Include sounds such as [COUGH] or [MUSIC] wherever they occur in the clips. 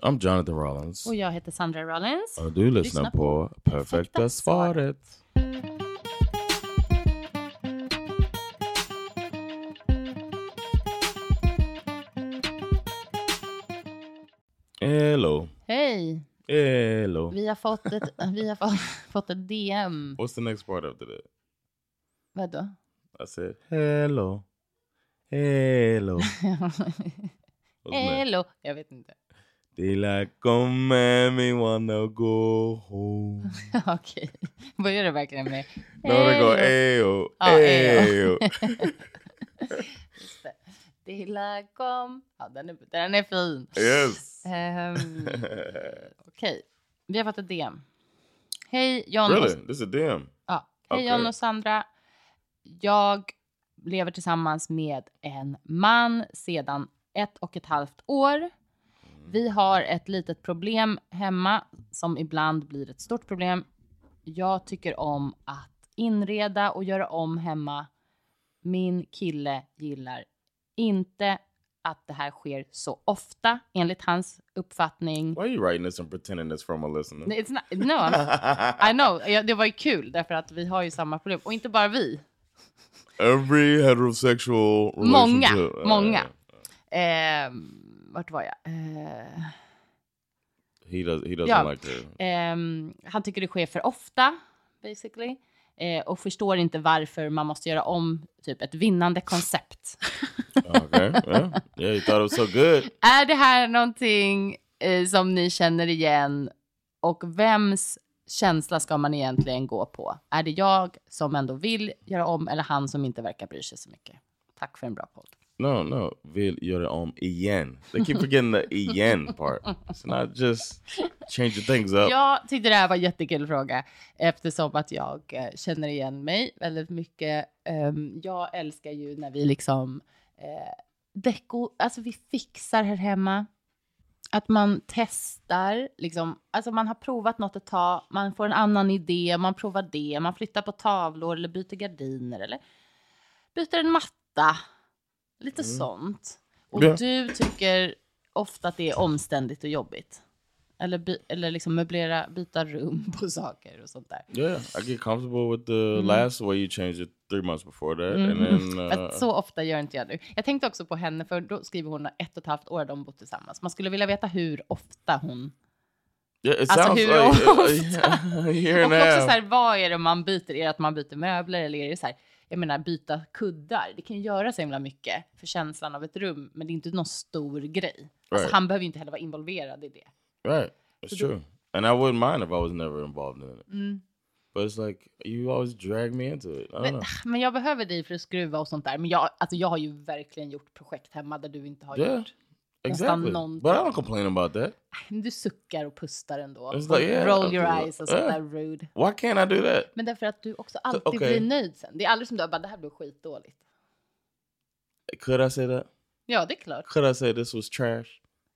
I'm Jonathan Rollins. Och jag heter Sandra Rollins. Och du lyssnar Lyssna på på Perfekta svaret. Hello. Hej! Hello. Vi har fått ett, [LAUGHS] vi har fått, fått ett DM. What's the next part after that? Vadå? I said hello. Hello. [LAUGHS] Hello! Jag vet inte. Daylight come me wanna go home. [LAUGHS] Okej. Börjar det verkligen med No, they go Hejo. ayo, Ja, ejo. ayo. [LAUGHS] Just det. Dilla kom. Ja, den är, den är fin. yes. Ehm, [LAUGHS] Okej. Vi har fått ett DM. Hej John really? och, This is DM. ja. Hej Okej. John och Sandra. Jag lever tillsammans med en man sedan ett och ett halvt år. Vi har ett litet problem hemma som ibland blir ett stort problem. Jag tycker om att inreda och göra om hemma. Min kille gillar inte att det här sker så ofta enligt hans uppfattning. Why are you writing this and pretending it's from a listener? It's not, no, I'm- [LAUGHS] I know. Ja, Det var ju kul därför att vi har ju samma problem. Och inte bara vi. Every heterosexual Många, relationship. Uh, många. Ehm, vart var jag? Eh, he does. He doesn't Ja. like that. Ehm, han tycker det sker för ofta, basically. Eh, och förstår inte varför man måste göra om typ ett vinnande koncept. [LAUGHS] Okay. Yeah. Yeah. He thought it was so good. är det här någonting eh, som ni känner igen? Och vems känsla ska man egentligen gå på? Är det jag som ändå vill göra om eller han som inte verkar bry sig så mycket? Tack för en bra podd. No, no. Vill göra om igen. They keep forgetting the igen part. It's not just changing things up. Jag tyckte det här var en jättekul fråga eftersom att jag eh, känner igen mig väldigt mycket. Um, jag älskar ju när vi liksom eh, deko, alltså vi fixar här hemma. Att man testar, liksom, alltså man har provat något ett tag, man får en annan idé, man provar det, man flyttar på tavlor eller byter gardiner eller byter en matta. Lite sånt. Och Ja. du tycker ofta att det är omständigt och jobbigt. Eller, by, eller liksom möblera, byta rum på saker och sånt där. Yeah, I get comfortable with the Mm. last way you changed it three months before that, and then [LAUGHS] uh, så ofta gör inte jag nu. Jag tänkte också på henne, för då skriver hon ett och ett halvt år de bott tillsammans. Man skulle vilja veta hur ofta hon... yeah, it Alltså, hur like uh, ofta? [LAUGHS] year and och också så här, vad är det man byter? Är det att man byter möbler eller är det så här, jag menar byta kuddar? Det kan ju göra så himla mycket för känslan av ett rum, men det är inte någon stor grej. Alltså, Right. han behöver ju inte heller vara involverad i det. Right, So the- true, and I wouldn't mind if I was never involved in it. Mm. But it's like you always drag me into it. Men, know. men jag behöver dig för att skruva och sånt där. Men jag, alltså, jag har ju verkligen gjort projekt hemma där du inte har Yeah, gjort. Exactly. någonting. But I don't complain about that. Du suckar och pustar ändå. Och like, yeah, roll your eyes och sånt Yeah. där rude. Why can't I do that? Men därför att du också alltid okej. blir nöjd sen. Det är aldrig som du bara, det här blev skitdåligt. Could I say that? Ja, det är klart. Could I say this was trash?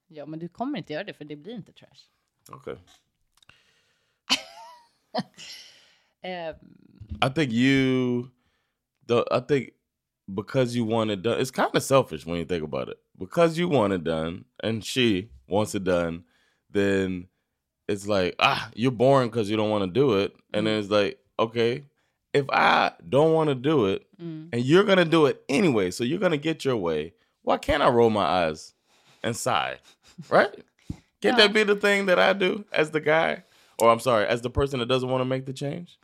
Ja, men du kommer inte göra det för det blir inte trash. Okay. [LAUGHS] Eh, I think you, the I think because you want it done, it's kind of selfish when you think about it. Because you want it done, and she wants it done, then it's like ah, you're boring because you don't want to do it, and then it's like okay, if I don't want to do it, mm. and you're gonna do it anyway, so you're gonna get your way. Why can't I roll my eyes and sigh? Right? Can't that be the thing that I do as the guy, or I'm sorry, as the person that doesn't want to make the change?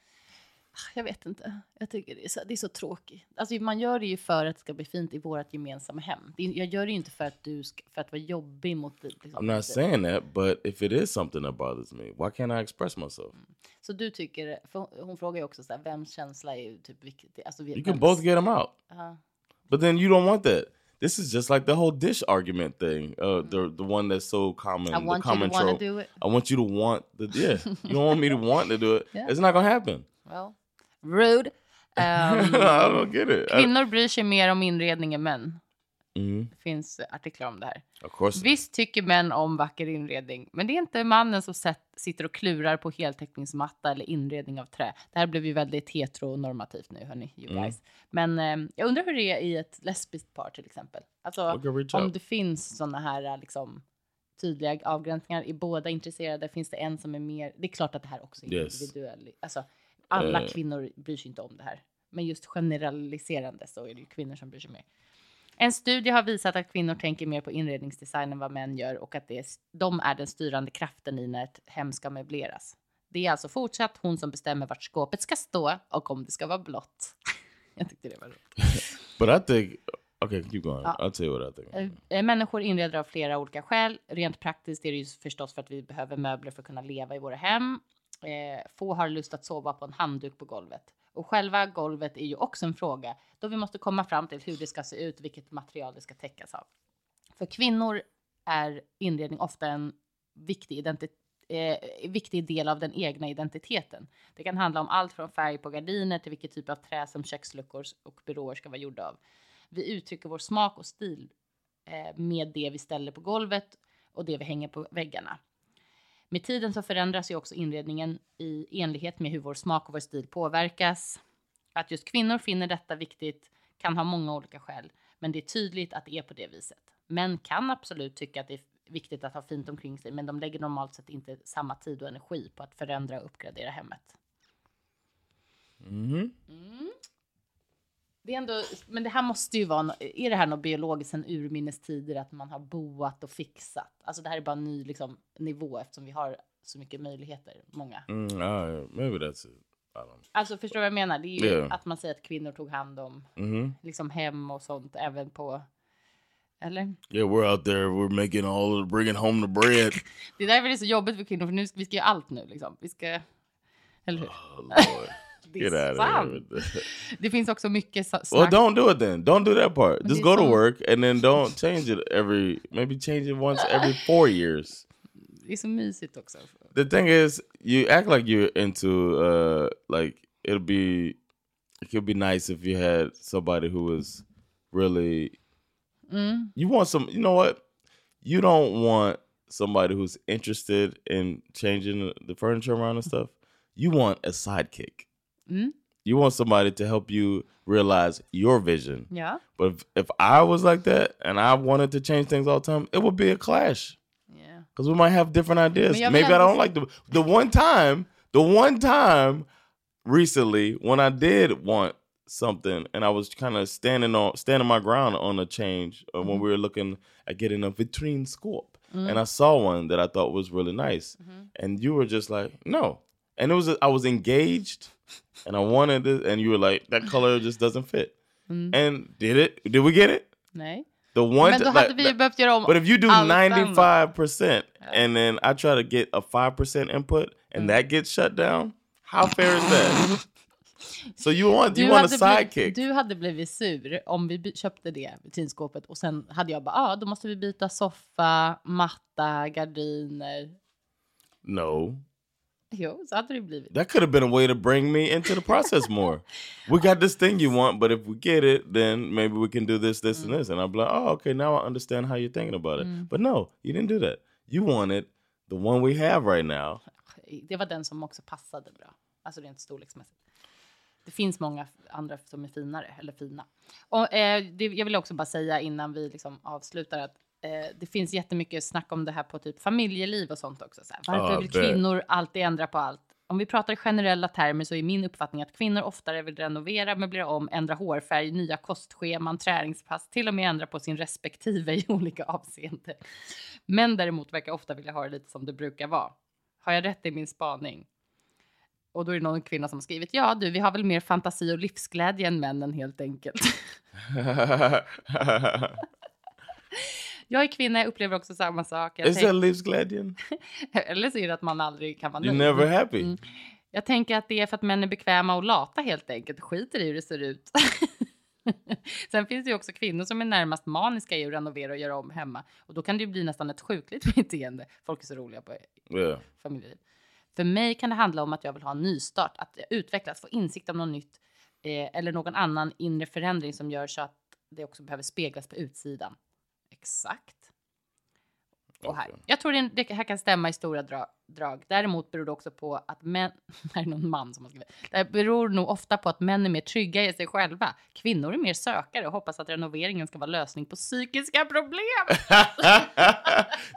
Jag vet inte. Jag tycker det är så, det är så tråkigt. Alltså, man gör det ju för att det ska bli fint i vårt gemensamma hem. Jag gör det ju inte för att du ska, för att vara jobbig mot... Liksom, I'm not saying that, but if it is something that bothers me, why can't I express myself? Så du tycker, hon frågar ju också så här, vems känsla är typ viktig? Alltså, You can vems- both get them out, Ja. but then you don't want that. this is just like the whole dish argument thing. Uh, the the one that's so common. I want the you common to want to do it. I want you to want the yeah. you don't want me to want to do it. [LAUGHS] Yeah. It's not gonna happen. Well, rude. [LAUGHS] Um, kvinnor bryr sig mer om inredning än män. Mhm. Det finns artiklar om det här. Visst tycker män om vacker inredning, men det är inte mannen som sett, sitter och klurar på heltäckningsmatta eller inredning av trä. Det här blev ju väldigt heteronormativt nu, hörni, you Mm. guys. Men eh, jag undrar hur det är i ett lesbiskt par till exempel. Alltså, om det finns sådana här liksom, tydliga avgränsningar. Är båda intresserade? Finns det en som är mer... Det är klart att det här också är Yes. individuellt. Alltså, alla Eh. kvinnor bryr sig inte om det här. Men just generaliserande så är det ju kvinnor som bryr sig mer. En studie har visat att kvinnor tänker mer på inredningsdesign än vad män gör och att det är, de är den styrande kraften i när ett hem ska möbleras. Det är alltså fortsatt hon som bestämmer vart skåpet ska stå och om det ska vara blått. [LAUGHS] Jag tyckte det var roligt. [LAUGHS] But I think okay, keep going. Ja. I'll tell you what I think. Eh, eh, Människor inreder av flera olika skäl. Rent praktiskt är det ju förstås för att vi behöver möbler för att kunna leva i våra hem. Eh, få har lust att sova på en handduk på golvet. Och själva golvet är ju också en fråga då vi måste komma fram till hur det ska se ut, vilket material det ska täckas av. För kvinnor är inredning ofta en viktig, eh, viktig del av den egna identiteten. Det kan handla om allt från färg på gardiner till vilket typ av trä som köksluckor och byråer ska vara gjorda av. Vi uttrycker vår smak och stil eh, med det vi ställer på golvet och det vi hänger på väggarna. Med tiden så förändras ju också inredningen i enlighet med hur vår smak och vår stil påverkas. Att just kvinnor finner detta viktigt kan ha många olika skäl, men det är tydligt att det är på det viset. Män kan absolut tycka att det är viktigt att ha fint omkring sig, men de lägger normalt sett inte samma tid och energi på att förändra och uppgradera hemmet. Mhm. Det är ändå, men det här måste ju vara, är det här något biologiskt sen urminnes tider att man har boat och fixat? Alltså det här är bara en ny liksom, nivå eftersom vi har så mycket möjligheter, många. Mm, alright, maybe that's it. Alltså förstår du vad jag menar? Det är ju Ja. att man säger att kvinnor tog hand om know. Mhm. liksom hem och sånt även på, eller? Yeah, we're out there. We're making all, bringing home the bread. [LAUGHS] Det är därför det är så jobbigt för kvinnor för nu ska vi ska göra allt nu liksom. Vi ska, eller hur? Oh Lord, Det get är out of with that. [LAUGHS] Det finns också mycket sa- Well, don't do it then. Don't do that part. Just go to work and then don't change it every. Maybe change it once every four years. Det är så mysigt också. The thing is, you act like you're into uh like it'll be. It could be nice if you had somebody who was really. Mm. You want some. You know what? You don't want somebody who's interested in changing the furniture around and stuff. You want a sidekick. Mm. You want somebody to help you realize your vision. Yeah. But if, if I was like that and I wanted to change things all the time, it would be a clash Yeah. because we might have different ideas. Maybe I don't like the the one time, the one time recently when I did want something and I was kind of standing on standing my ground on a change uh, when we were looking at getting a vitrine scope and I saw one that I thought was really nice and you were just like no and it was I was engaged and I wanted it and you were like that color just doesn't fit and did it did we get it Nej. the one Men då hade like, vi ju behövt göra om but if you do allt annat. 95% and then I try to get a 5% input and Mm. that gets shut down, how fair is that? [LAUGHS] so you want you Du want a sidekick. du hade blivit sur om vi köpte det vitrinskåpet och sen hade jag bara, ja ah, då måste vi byta soffa, matta, gardiner. no. [LAUGHS] Jo, så hade det blivit. That could have been a way to bring me into the process [LAUGHS] more. we got this thing you want, but if we get it, then maybe we can do this, this, Mm. and this. And be like, oh, okay, now I understand how you're thinking about it. But no, you didn't do that. You wanted the one we have right now. Det var den som också passade bra, alltså rent storleksmässigt. Det finns många andra som är finare, eller fina. Och, eh, det, jag vill också bara säga innan vi liksom avslutar att eh, det finns jättemycket snack om det här på typ familjeliv och sånt också. Så här. Varför Ja, vill det- kvinnor alltid ändra på allt? Om vi pratar i generella termer så är min uppfattning att kvinnor oftare vill renovera, möblera om, ändra hårfärg, nya kostscheman, träningspass, till och med ändra på sin respektive [LAUGHS] i olika avseenden. Män däremot verkar ofta vilja ha det lite som det brukar vara. Har jag rätt i min spaning? Och då är det någon kvinna som har skrivit ja du, vi har väl mer fantasi och livsglädje än männen helt enkelt. [LAUGHS] [LAUGHS] jag är kvinna, jag upplever också samma sak. Is that livsglädjen? [LAUGHS] Eller så är det att man aldrig kan vara You're nöjd. never happy. Mm. Jag tänker att det är för att män är bekväma och lata helt enkelt. Skiter i hur det ser ut. [LAUGHS] Sen finns det ju också kvinnor som är närmast maniska i att renovera och göra om hemma. Och då kan det ju bli nästan ett sjukligt [LAUGHS] beteende. Folk är så roliga på Yeah. familjeliv. För mig kan det handla om att jag vill ha en nystart, att utvecklas, få insikt om något nytt eh, eller någon annan inre förändring som gör så att det också behöver speglas på utsidan. Exakt. Och här. Jag tror det, det här kan stämma i stora dra, drag. Däremot beror det också på att män... [LAUGHS] Det är någon man som har skrivit. Det beror nog ofta på att män är mer trygga i sig själva. Kvinnor är mer sökare och hoppas att renoveringen ska vara lösning på psykiska problem. [LAUGHS] [LAUGHS]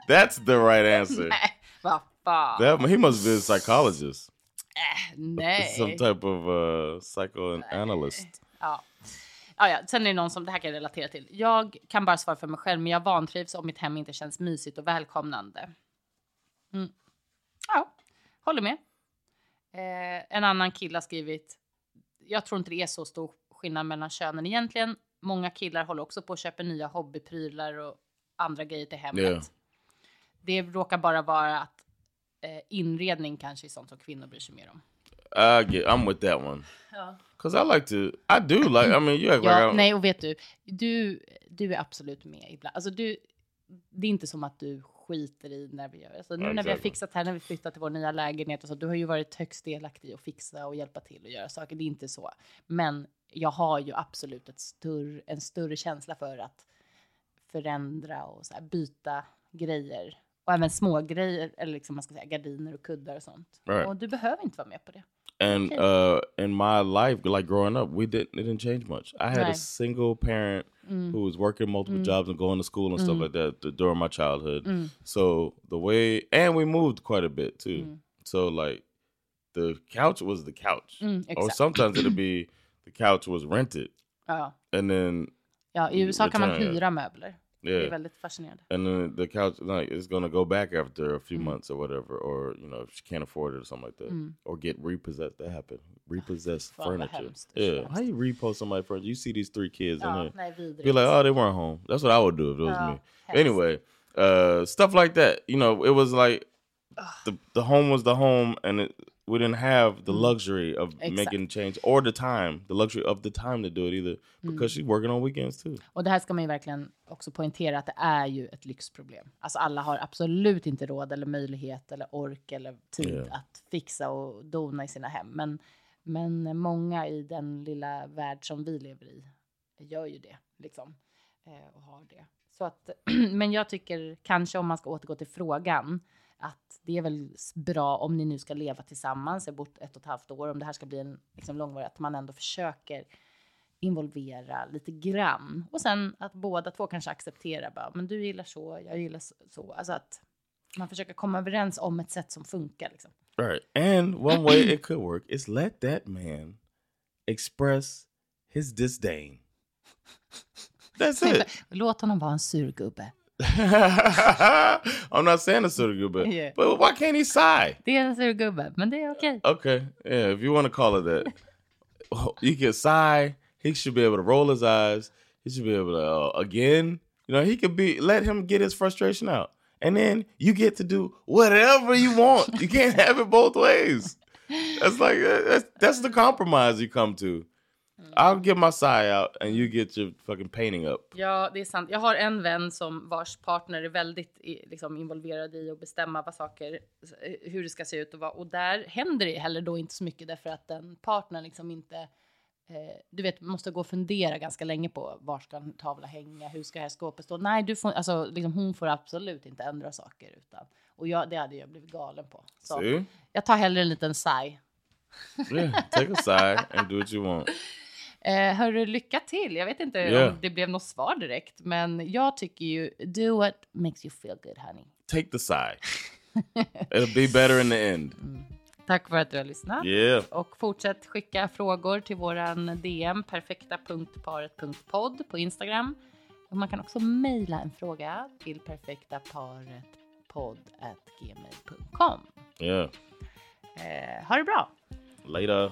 That's the right answer. Nej, vad fan. That, he must be a psychologist. Äh, nej. Some type of uh, psychoanalyst. Ja. Ja, ja. Sen är det någon som det här kan jag relatera till. Jag kan bara svara för mig själv, men jag vantrivs om mitt hem inte känns mysigt och välkomnande. Mm. Ja, håller med. Eh, en annan kille har skrivit. Jag tror inte det är så stor skillnad mellan könen egentligen. Många killar håller också på att köpa nya hobbyprylar och andra grejer till hemmet. Yeah. Det råkar bara vara att eh, inredning kanske är sånt som kvinnor bryr sig mer om. I get, I'm with that one. Ja. Cause I like to, I do like. I mean, you act like Ja, I'm, nej, och vet du, du, du är absolut med ibland. Alltså, du, det är inte som att du skiter i när vi gör. Alltså, nu Ja, när vi har fixat här, när vi flyttat till vår nya lägenhet och så, du har ju varit högst delaktig i att fixa och hjälpa till och göra saker. Det är inte så. Men jag har ju absolut ett större, en större känsla för att förändra och så här, byta grejer. Och även små grejer, eller liksom man ska säga gardiner och kuddar och sånt. Right. Och du behöver inte vara med på det. And uh, in my life, like growing up, we didn't. It didn't change much. I had a single parent Mm. who was working multiple jobs and going to school and stuff Mm. like that th- during my childhood. Mm. So the way, and we moved quite a bit too. Mm. So like, the couch was the couch, Mm, or sometimes it'd be [COUGHS] the couch was rented, Ja. and then ja, i USA kan man hyra möbler. Det är yeah, väldigt fascinerande. and then the couch like is gonna go back after a few Mm. months or whatever, or you know if she can't afford it or something like that, Mm. or get repossessed. That happened. Repossessed Fan, furniture. hemskt. Det är Yeah, how you repost somebody furniture? You see these three kids in Ja, there, nej, vidrigt. be like, oh, they weren't home. That's what I would do if it was Ja, me. hemskt. Anyway, uh, stuff like that. You know, it was like the the home was the home, and it, we didn't have the luxury of Exakt. making change or the time, the luxury of the time to do it either, because she's working on weekends too. Och det här ska man ju verkligen också poängtera att det är ju ett lyxproblem. Alltså alla har absolut inte råd eller möjlighet eller ork eller tid Ja. att fixa och dona i sina hem. Men, men många i den lilla värld som vi lever i gör ju det liksom. Eh, och har det. Så att, [CLEARS THROAT] men jag tycker kanske om man ska återgå till frågan att det är väl bra om ni nu ska leva tillsammans, jag bott ett och ett halvt år, om det här ska bli en liksom, långvarig, att man ändå försöker involvera lite grann. Och sen att båda två kanske accepterar bara, men du gillar så, jag gillar så- så. Alltså att man försöker komma överens om ett sätt som funkar. Liksom. Right. And one way it could work is let that man express his disdain. That's it. Låt honom vara en surgubbe. [LAUGHS] I'm not saying a sort of good, but Yeah. but why can't he sigh? Det är en surgubbe, men det är okej. Okay, yeah, if you want to call it that, [LAUGHS] you can sigh. He should be able to roll his eyes. He should be able to uh, again. You know, he could be let him get his frustration out, and then you get to do whatever you want. you can't [LAUGHS] have it both ways. That's like that's that's the compromise you come to. I'll get my sigh out, and you get your fucking painting up. Ja, det är sant. Jag har en vän som vars partner är väldigt liksom, involverad i att bestämma vad saker, hur det ska se ut och vad. Och där händer det heller då inte så mycket därför att den partnern liksom inte, eh, du vet, måste gå och fundera ganska länge på var ska en tavla hänga, hur ska det här skåpet stå? Nej, du får, alltså, liksom, hon får absolut inte ändra saker utan, och jag, det hade jag blivit galen på. Så See? jag tar hellre en liten sigh. Yeah, take a sigh and do what you want. [LAUGHS] Eh, hörru, lycka till. Jag vet inte Yeah. om det blev något svar direkt, men jag tycker ju do what makes you feel good, honey. Take the sigh. It'll be better in the end. Tack för att du har lyssnat. Yeah. Och fortsätt skicka frågor till våran DM perfekta.paret.podd på Instagram. Och man kan också mejla en fråga till perfektaparetpodd@gmail.com. Yeah. Eh, ha det bra! Later.